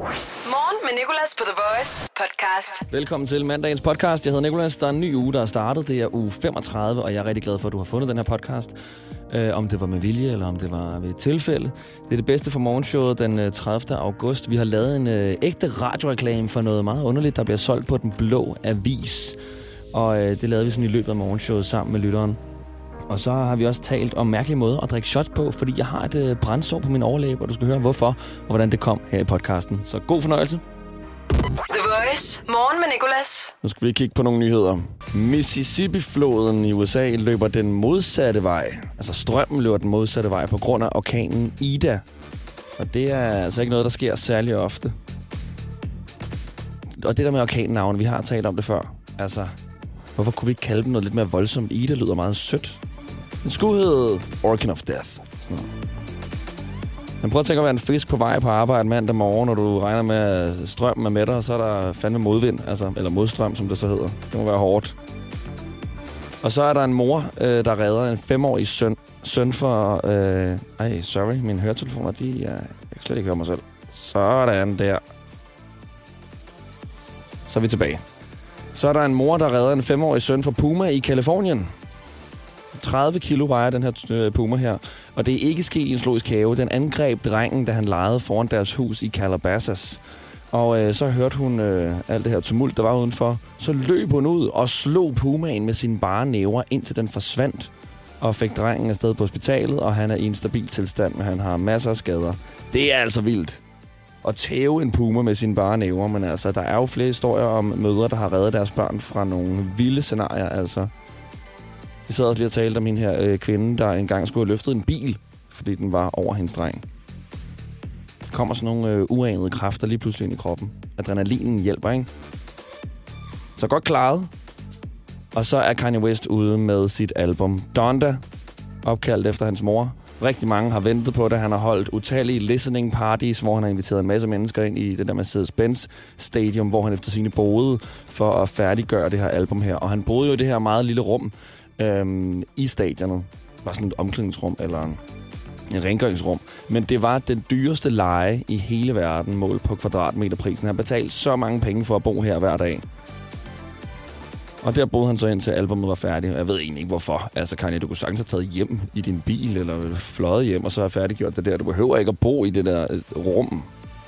Morgen med Nicolas på The Voice podcast. Velkommen til mandagens podcast. Jeg hedder Nicolas. Der er en ny uge, der er startet. Det er uge 35, og jeg er rigtig glad for, at du har fundet den her podcast. Øh, om det var med vilje, eller om det var ved et tilfælde. Det er det bedste for morgenshowet den øh, 30. august. Vi har lavet en uh, ægte radioreklame for noget meget underligt, der bliver solgt på den blå avis. Og uh, det lavede vi sådan i løbet af morgenshowet sammen med lytteren. Og så har vi også talt om mærkelige måder at drikke shots på, fordi jeg har et øh, brændsår på min overlæbe, og du skal høre hvorfor og hvordan det kom her i podcasten. Så god fornøjelse. The Voice. Morgen med Nicolas. Nu skal vi kigge på nogle nyheder. Mississippi-floden i USA løber den modsatte vej. Altså strømmen løber den modsatte vej på grund af orkanen Ida. Og det er altså ikke noget, der sker særlig ofte. Og det der med orkannavn, vi har talt om det før. Altså, hvorfor kunne vi ikke kalde dem noget lidt mere voldsomt? Ida lyder meget sødt. Den skulle hedde Orkan of Death. Sådan noget. Men prøv at tænke at være en fisk på vej på arbejde mandag morgen, når du regner med, at strømmen er med dig, og så er der fandme modvind, altså, eller modstrøm, som det så hedder. Det må være hårdt. Og så er der en mor, øh, der redder en femårig søn, søn for... Øh, ej, sorry, mine høretelefoner, de er... Jeg kan slet ikke høre mig selv. Sådan der. Så er vi tilbage. Så er der en mor, der redder en femårig søn fra Puma i Kalifornien. 30 kilo vejer den her øh, puma her, og det er ikke sket i en zoologisk have. Den angreb drengen, da han legede foran deres hus i Calabasas. Og øh, så hørte hun øh, alt det her tumult, der var udenfor. Så løb hun ud og slog pumaen med sine bare næver, indtil den forsvandt. Og fik drengen afsted på hospitalet, og han er i en stabil tilstand, men han har masser af skader. Det er altså vildt at tæve en puma med sine bare næver, men altså, der er jo flere historier om mødre, der har reddet deres børn fra nogle vilde scenarier, altså. Vi sad også lige og talte om hende her øh, kvinde, der engang skulle have løftet en bil, fordi den var over hendes dreng. Der kommer sådan nogle øh, uanede kræfter lige pludselig ind i kroppen. Adrenalinen hjælper, ikke? Så godt klaret. Og så er Kanye West ude med sit album Donda, opkaldt efter hans mor. Rigtig mange har ventet på det. Han har holdt utallige listening parties, hvor han har inviteret en masse mennesker ind i det der Mercedes-Benz Stadium, hvor han efter sine boede for at færdiggøre det her album her. Og han boede jo i det her meget lille rum øhm, i stadionet. Var sådan et omklædningsrum eller en, en rengøringsrum. Men det var den dyreste leje i hele verden, målt på kvadratmeterprisen. Han betalte så mange penge for at bo her hver dag. Og der boede han så ind til albumet var færdigt. Jeg ved egentlig ikke hvorfor. Altså Kanye, du kunne sagtens have taget hjem i din bil, eller fløjet hjem, og så have færdiggjort det der. Du behøver ikke at bo i det der øh, rum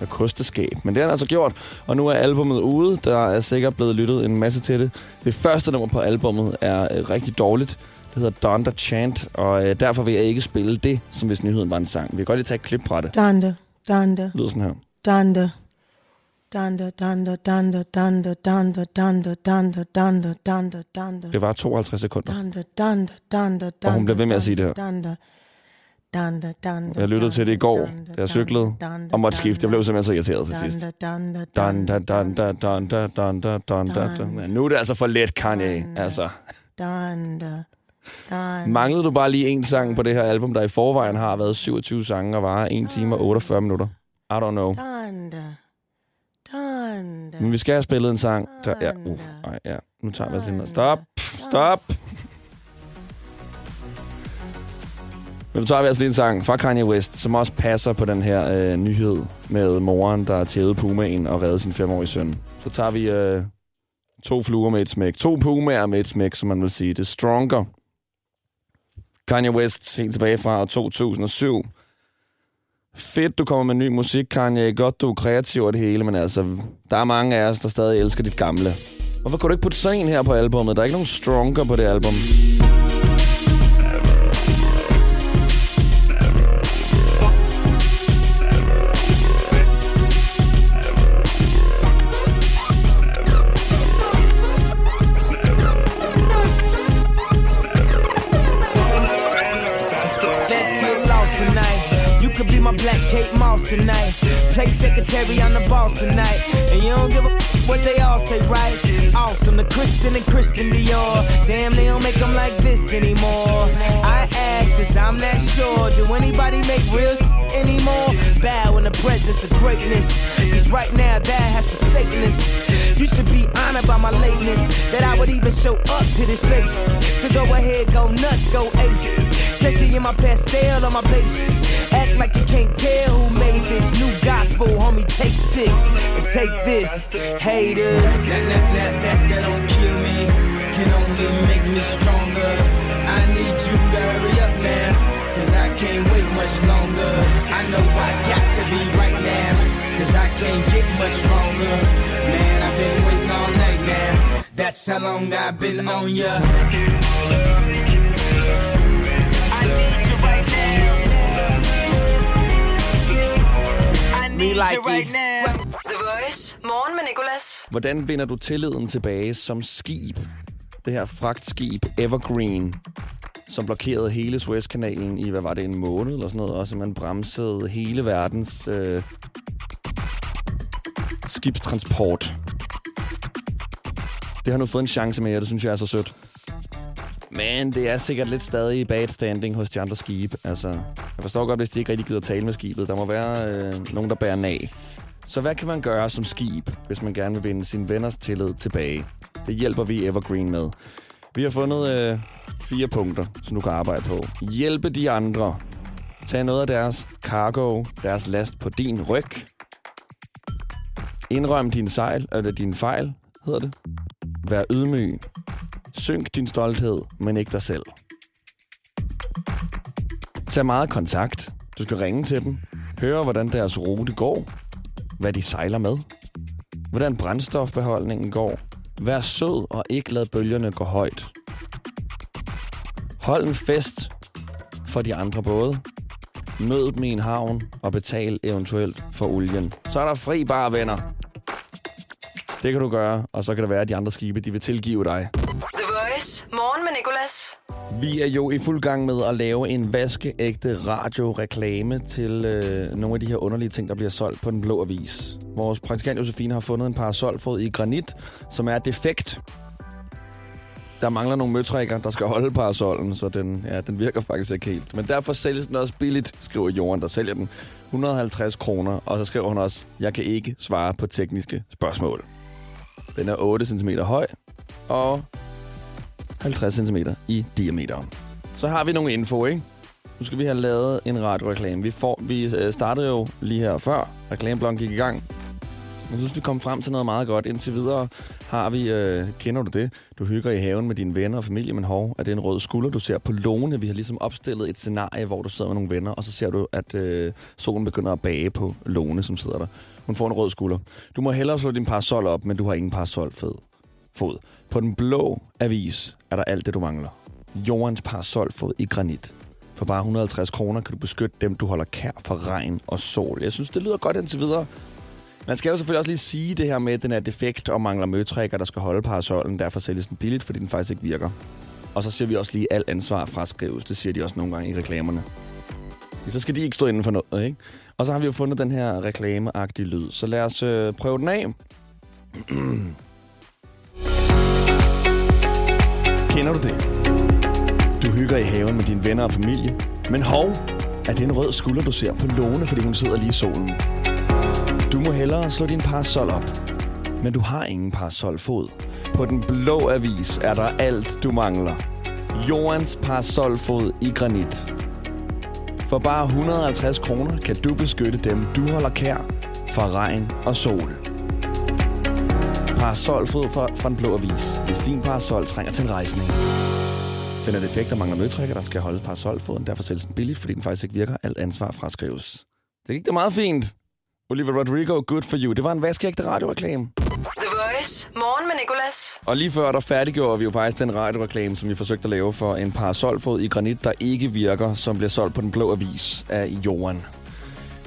med kosteskab. Men det har han altså gjort, og nu er albumet ude. Der er sikkert blevet lyttet en masse til det. Det første nummer på albumet er øh, rigtig dårligt. Det hedder Donda Chant, og øh, derfor vil jeg ikke spille det, som hvis nyheden var en sang. Vi kan godt lige tage et klip fra det. Donda, Donda, lyder sådan her. Donda. Donda, Donda, Donda, Donda, Donda, Donda, Donda. Det var 52 sekunder. Donda. Og hun bliver ved med at sige det her. Jeg lyttede til det i går, da jeg cyklede, og måtte skifte. Jeg blev simpelthen så irriteret til sidst. Donda. Nu er det altså for let, Kanye. Altså, manglede du bare lige en sang på det her album, der i forvejen har været 27 sange og varer 1 time og 48 minutter? I don't know. Men vi skal have spillet en sang, der... Ja, uh, ej, ja. Nu tager vi os lige med. Stop! Stop! Men nu tager vi altså lige en sang fra Kanye West, som også passer på den her øh, nyhed med moren, der tævede pumaen og redde sin femårige søn. Så tager vi øh, to fluer med et smæk. To pumaer med et smæk, som man vil sige. Det er Stronger. Kanye West, helt tilbage fra 2007. Fedt, du kommer med ny musik, Kanye. Godt, du er kreativ og det hele, men altså, der er mange af os, der stadig elsker dit gamle. Hvorfor kunne du ikke putte sådan en her på albummet? Der er ikke nogen Stronger på det album. Tonight. And you don't give a what they all say, right? Awesome, the Christian and Christian Dior. Damn, they don't make them like this anymore. I ask, cause I'm not sure. Do anybody make real anymore? Bow in the presence of greatness. Cause right now, that has forsaken us. You should be honored by my lateness. That I would even show up to this place. So go ahead, go nuts, go ape. Especially in my pastel on my page. Act like you can't tell who made this new gospel, homie. Take six and take this, haters. That, that, that, that, that don't kill me, can only make me stronger. I need you to hurry up now, cause I can't wait much longer. I know I got to be right now, cause I can't get much longer. Man, been waiting all night now. That's how long I've been on ya. Me like it. The Voice. Morgen med Nicolas. Hvordan vinder du tilliden tilbage som skib? Det her fragtskib Evergreen, som blokerede hele Suezkanalen i, hvad var det, en måned eller sådan noget, og simpelthen bremsede hele verdens øh, skibstransport. Det har nu fået en chance med, og det synes jeg er så sødt. Men det er sikkert lidt stadig i bad standing hos de andre skibe. Altså, jeg forstår godt, hvis de ikke rigtig gider tale med skibet. Der må være øh, nogen, der bærer af. Så hvad kan man gøre som skib, hvis man gerne vil vinde sin venners tillid tilbage? Det hjælper vi Evergreen med. Vi har fundet øh, fire punkter, som du kan arbejde på. Hjælpe de andre. Tag noget af deres cargo, deres last på din ryg. Indrøm din sejl, eller din fejl, hedder det. Vær ydmyg. Synk din stolthed, men ikke dig selv. Tag meget kontakt. Du skal ringe til dem. Høre, hvordan deres rute går. Hvad de sejler med. Hvordan brændstofbeholdningen går. Vær sød og ikke lad bølgerne gå højt. Hold en fest for de andre både. Mød dem i en havn og betal eventuelt for olien. Så er der fri bar, venner. Det kan du gøre, og så kan det være, at de andre skibe de vil tilgive dig. The Voice. Morgen med Nicolas. Vi er jo i fuld gang med at lave en vaskeægte radioreklame til øh, nogle af de her underlige ting, der bliver solgt på Den Blå Avis. Vores praktikant Josefine har fundet en parasolfod i granit, som er defekt. Der mangler nogle møtrækker, der skal holde parasollen, så den, ja, den virker faktisk ikke helt. Men derfor sælges den også billigt, skriver Jorden, der sælger den. 150 kroner, og så skriver hun også, jeg kan ikke svare på tekniske spørgsmål. Den er 8 cm høj og 50 cm i diameter. Så har vi nogle info, ikke? Nu skal vi have lavet en radioreklame. Vi, får, vi øh, startede jo lige her før reklameblokken gik i gang. Jeg synes, vi kom frem til noget meget godt. Indtil videre har vi, øh, kender du det? Du hygger i haven med dine venner og familie, men hov, er det en rød skulder, du ser på Lone? Vi har ligesom opstillet et scenarie, hvor du sidder med nogle venner, og så ser du, at øh, solen begynder at bage på Lone, som sidder der. Hun får en rød skulder. Du må hellere slå din parasol op, men du har ingen parasolfod. fod. På den blå avis er der alt det, du mangler. Jordens parasolfod i granit. For bare 150 kroner kan du beskytte dem, du holder kær for regn og sol. Jeg synes, det lyder godt indtil videre. Man skal jo selvfølgelig også lige sige det her med, at den er defekt og mangler møtrækker, der skal holde parasollen. Derfor sælges den billigt, fordi den faktisk ikke virker. Og så ser vi også lige, at alt ansvar fraskrives. Det siger de også nogle gange i reklamerne. Så skal de ikke stå inden for noget, ikke? Og så har vi jo fundet den her reklameagtige lyd. Så lad os øh, prøve den af. Kender du det? Du hygger i haven med dine venner og familie. Men hov, er det en rød skulder, du ser på låne, fordi hun sidder lige i solen? Du må hellere slå din parasol op. Men du har ingen parasolfod. På den blå avis er der alt, du mangler. Jordens parasolfod i granit. For bare 150 kroner kan du beskytte dem, du holder kær fra regn og sol. Parasolfod fra, fra den blå avis. Hvis din parasol trænger til rejsning. Den er defekt og mangler møtrikker, der skal holde parasolfoden. Derfor sælges den billigt, fordi den faktisk ikke virker. Alt ansvar fraskrives. Det gik da meget fint. Oliver Rodrigo, good for you. Det var en vaskeægte radioreklame. The Morgen med Nicolas. Og lige før, der færdiggjorde vi jo faktisk den radioreklame, som vi forsøgte at lave for en parasolfod i granit, der ikke virker, som bliver solgt på den blå avis af jorden.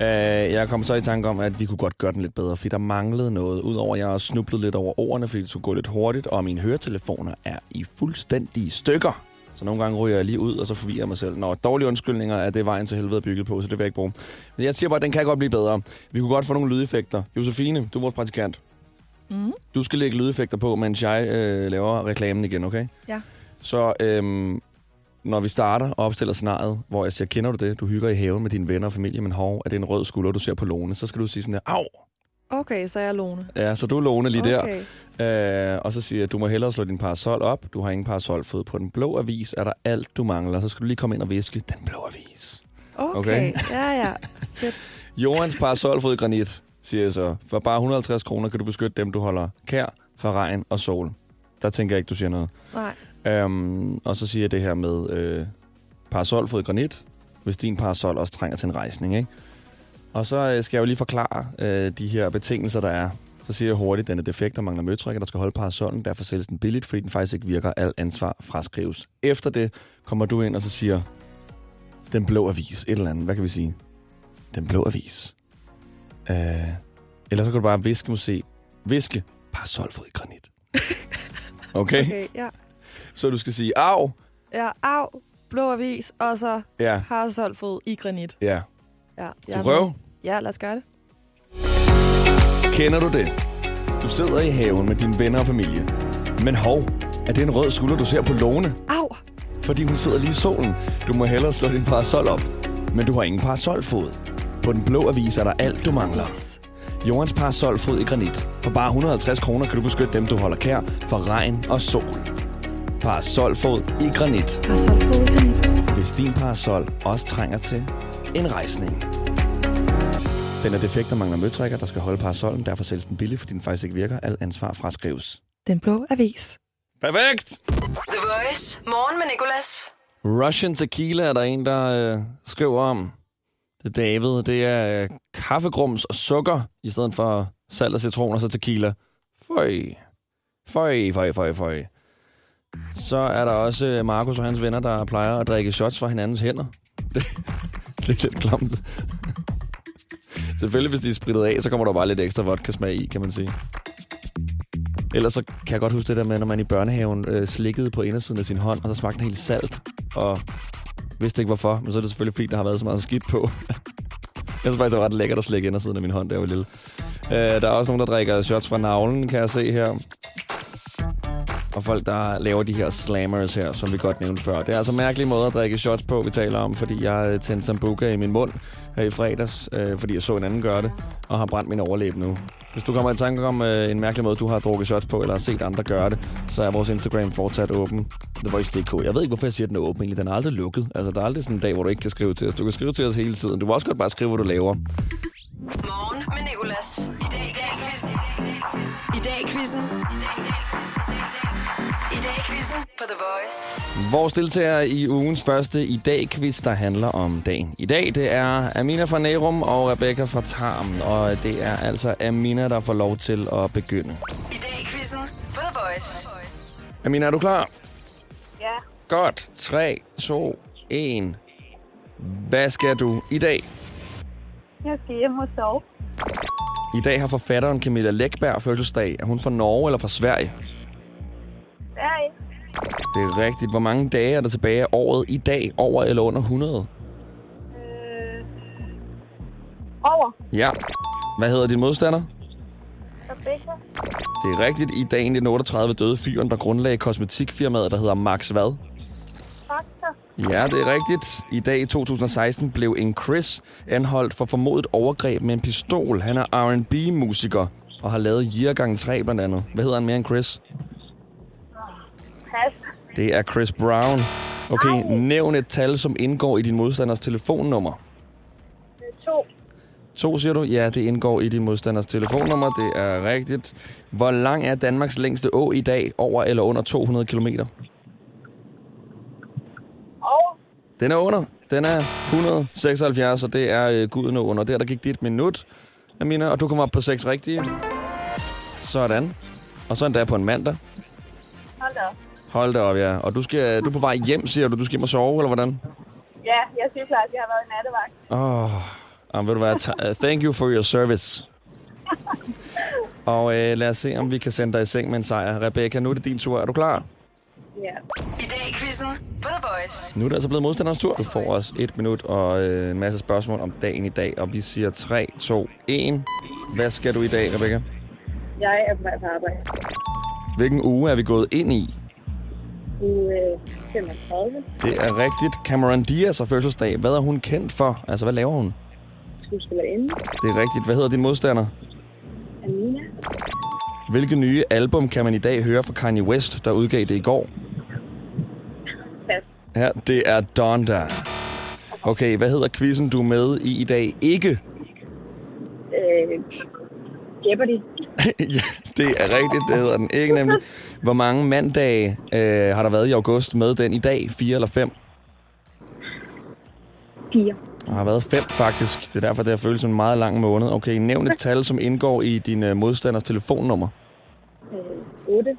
Øh, jeg kom så i tanke om, at vi kunne godt gøre den lidt bedre, fordi der manglede noget. Udover at jeg har snublet lidt over ordene, fordi det skulle gå lidt hurtigt, og mine høretelefoner er i fuldstændige stykker. Så nogle gange ryger jeg lige ud, og så forvirrer jeg mig selv. Nå, dårlige undskyldninger er det vejen til helvede bygget på, så det vil jeg ikke bruge. Men jeg siger bare, at den kan godt blive bedre. Vi kunne godt få nogle lydeffekter. Josefine, du er vores praktikant. Mm. Du skal lægge lydeffekter på, mens jeg øh, laver reklamen igen, okay? Ja. Så øhm, når vi starter og opstiller scenariet, hvor jeg siger, kender du det? Du hygger i haven med dine venner og familie, men hov, er det en rød skulder, du ser på låne? Så skal du sige sådan der, au! Okay, så er jeg Lone. Ja, så du er Lone lige der. Okay. Øh, og så siger jeg, du må hellere slå din parasol op. Du har ingen parasolfod. På den blå avis er der alt, du mangler. Så skal du lige komme ind og viske den blå avis. Okay, Okay. ja, ja. Jordens parasolfod granit, siger jeg så. For bare 150 kroner kan du beskytte dem, du holder kær fra regn og sol. Der tænker jeg ikke, du siger noget. Nej. Øhm, og så siger jeg det her med øh, parasolfod granit, hvis din parasol også trænger til en rejsning. Ikke? Og så øh, skal jeg jo lige forklare øh, de her betingelser, der er. Så siger jeg hurtigt, at den er defekt og mangler møtrækker, der skal holde parasollen. Derfor sælges den billigt, fordi den faktisk ikke virker. Al ansvar fraskrives. Efter det kommer du ind og så siger, den blå avis, et eller andet. Hvad kan vi sige? Den blå avis. Øh, eller så kan du bare viske, måske, viske parasolfod i granit. Okay? okay? Ja. Så du skal sige, au, Ja, af, blå avis, og så Ja, parasolfod i granit. ja. Ja, Skal jeg prøve? med. Ja, lad os gøre det. Kender du det? Du sidder i haven med dine venner og familie. Men hov, er det en rød skulder, du ser på Lone? Au! Fordi hun sidder lige i solen. Du må hellere slå din parasol op. Men du har ingen parasolfod. På den blå avis er der alt, du mangler. Jordens parasolfod i granit. For bare 150 kroner kan du beskytte dem, du holder kær for regn og sol. Parasolfod i granit. Parasolfod i granit. Hvis din parasol også trænger til en rejsning. Den er defekt og mangler møtrækker, der skal holde parasollen. Derfor sælges den billigt, fordi den faktisk ikke virker. Al ansvar fraskrives. Den blå avis. Perfekt! The Voice. Morgen med Nicolas. Russian tequila er der en, der øh, skriver om. Det er David. Det er øh, kaffegrums og sukker, i stedet for salt og citron og så tequila. Føj. Føj, føj, føj, føj. Så er der også øh, Markus og hans venner, der plejer at drikke shots fra hinandens hænder. Det, det er lidt klamt. Selvfølgelig, hvis de er spritet af, så kommer der bare lidt ekstra vodka-smag i, kan man sige. Ellers så kan jeg godt huske det der med, når man i børnehaven øh, slikkede på indersiden af sin hånd, og så smagte den helt salt, og vidste ikke hvorfor, men så er det selvfølgelig, fordi der har været så meget skidt på. jeg synes faktisk, det var ret lækkert at slikke indersiden af min hånd, der var lille. Øh, der er også nogen, der drikker shots fra navlen, kan jeg se her. Og folk, der laver de her slammers her, som vi godt nævnte før. Det er altså mærkelige måder at drikke shots på, vi taler om, fordi jeg øh, tændte sambuca i min mund her i fredags, øh, fordi jeg så en anden gøre det, og har brændt min overlæb nu. Hvis du kommer i tanke om øh, en mærkelig måde, du har drukket shots på, eller har set andre gøre det, så er vores Instagram fortsat åben. The Voice.dk. Jeg ved ikke, hvorfor jeg siger, at den er åben egentlig. Den er aldrig lukket. Altså, der er aldrig sådan en dag, hvor du ikke kan skrive til os. Du kan skrive til os hele tiden. Du må også godt bare skrive, hvad du laver. I dag i quizzen på The Voice. Vores deltager i ugens første i dag quiz, der handler om dagen. I dag, det er Amina fra Nærum og Rebecca fra Tarm. Og det er altså Amina, der får lov til at begynde. I dag i quizzen på The Voice. Amina, er du klar? Ja, Godt. 3, 2, 1. Hvad skal du i dag? jeg skal hjem og sove. I dag har forfatteren Camilla Lækberg fødselsdag. Er hun fra Norge eller fra? Sverige. Det er rigtigt. Hvor mange dage er der tilbage af året i dag? Over eller under 100? Øh, over. Ja. Hvad hedder din modstander? Rebecca. Det er rigtigt. I dag 1938 døde fyren, der grundlagde kosmetikfirmaet, der hedder Max hvad? Faktor. Ja, det er rigtigt. I dag i 2016 blev en Chris anholdt for formodet overgreb med en pistol. Han er R&B-musiker og har lavet Year gang 3 blandt andet. Hvad hedder han mere end Chris? Det er Chris Brown. Okay, nævn et tal, som indgår i din modstanders telefonnummer. To. To, siger du? Ja, det indgår i din modstanders telefonnummer. Det er rigtigt. Hvor lang er Danmarks længste å i dag? Over eller under 200 kilometer? Over. Den er under. Den er 176, og det er øh, guden under. Der, der gik dit minut, Amina, og du kommer op på 6 rigtige. Sådan. Og så endda på en mandag. Hold da. Hold da op, ja. Og du, skal, du er på vej hjem, siger du. Du skal hjem og sove, eller hvordan? Ja, jeg synes at jeg har været i nattevagt. Åh, oh, ved du hvad? Uh, thank you for your service. Og øh, lad os se, om vi kan sende dig i seng med en sejr. Rebecca, nu er det din tur. Er du klar? Ja. I dag i quizzen på The Voice. Nu er det altså blevet modstanderens tur. Du får os et minut og øh, en masse spørgsmål om dagen i dag. Og vi siger 3, 2, 1. Hvad skal du i dag, Rebecca? Jeg er på vej på arbejde. Hvilken uge er vi gået ind i? Uge øh, 35. Det er rigtigt. Cameron Diaz har fødselsdag. Hvad er hun kendt for? Altså, hvad laver hun? Skuespillerinde. Det er rigtigt. Hvad hedder din modstander? Hvilke nye album kan man i dag høre fra Kanye West, der udgav det i går? Pas. Ja, det er Donda. Okay, hvad hedder quizzen, du er med i i dag? Ikke. Øh, Jeopardy. ja, det er rigtigt, det hedder den ikke nemlig. Hvor mange mandage øh, har der været i august med den i dag? Fire eller fem? Fire. Der har været fem faktisk. Det er derfor, det har føles som en meget lang måned. Okay, nævn et tal, som indgår i din øh, modstanders telefonnummer. Øh, 8.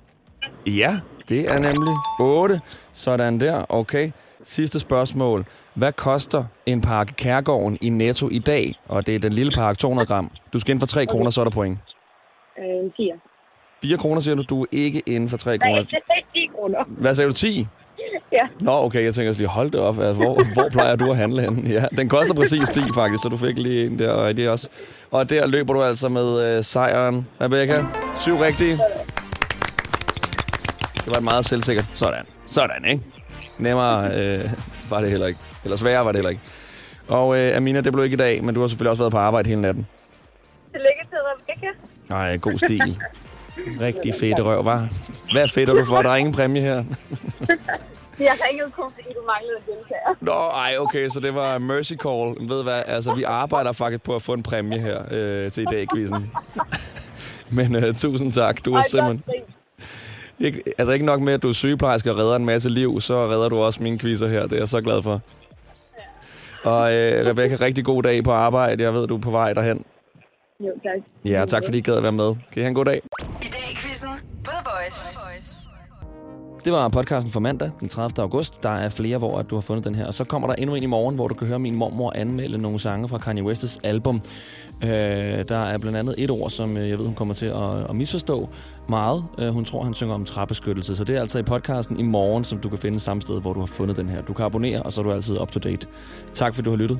Ja, det er nemlig 8. Sådan der, okay. Sidste spørgsmål. Hvad koster en pakke Kærgården i Netto i dag? Og det er den lille pakke 200 gram. Du skal ind for 3 kroner, så er der point. Øh, en 4. 4 kroner siger du, du er ikke inden for 3 Nej, kroner. det er 10 kroner. Hvad sagde du, 10? Ja. Nå, okay, jeg tænker lige, hold det op. Altså, hvor, hvor plejer du at handle henne? Ja, den koster præcis 10 faktisk, så du fik lige en der, og det også. Og der løber du altså med øh, sejren, Rebecca. Syv rigtige. Det var et meget selvsikkert. Sådan. Sådan, ikke? Nemmere øh, var det heller ikke. Eller sværere var det heller ikke. Og øh, Amina, det blev ikke i dag, men du har selvfølgelig også været på arbejde hele natten. Tillykke til Rebecca. Nej, god stil. Rigtig fedt røv, var. Hvad fedter du for? Der er ingen præmie her. Jeg ringede kun, fordi du manglede en deltager. Nå, ej, okay, så det var Mercy Call. Ved hvad, altså, vi arbejder faktisk på at få en præmie her øh, til i dag, quizzen. Men øh, tusind tak. Du er Ej, simpelthen... Ikke, altså ikke nok med, at du er sygeplejerske og redder en masse liv, så redder du også mine quizzer her. Det er jeg så glad for. Og øh, Rebecca, rigtig god dag på arbejde. Jeg ved, du er på vej derhen. Jo, tak. Ja, tak fordi I gad at være med. Kan I have en god dag? I dag i quizzen på The Voice. Det var podcasten for mandag, den 30. august. Der er flere, hvor at du har fundet den her. Og så kommer der endnu en i morgen, hvor du kan høre min mormor anmelde nogle sange fra Kanye West's album. Øh, der er blandt andet et ord, som øh, jeg ved, hun kommer til at, at misforstå meget. Øh, hun tror, han synger om træbeskyttelse. Så det er altså i podcasten i morgen, som du kan finde samme sted, hvor du har fundet den her. Du kan abonnere, og så er du altid up to date. Tak fordi du har lyttet,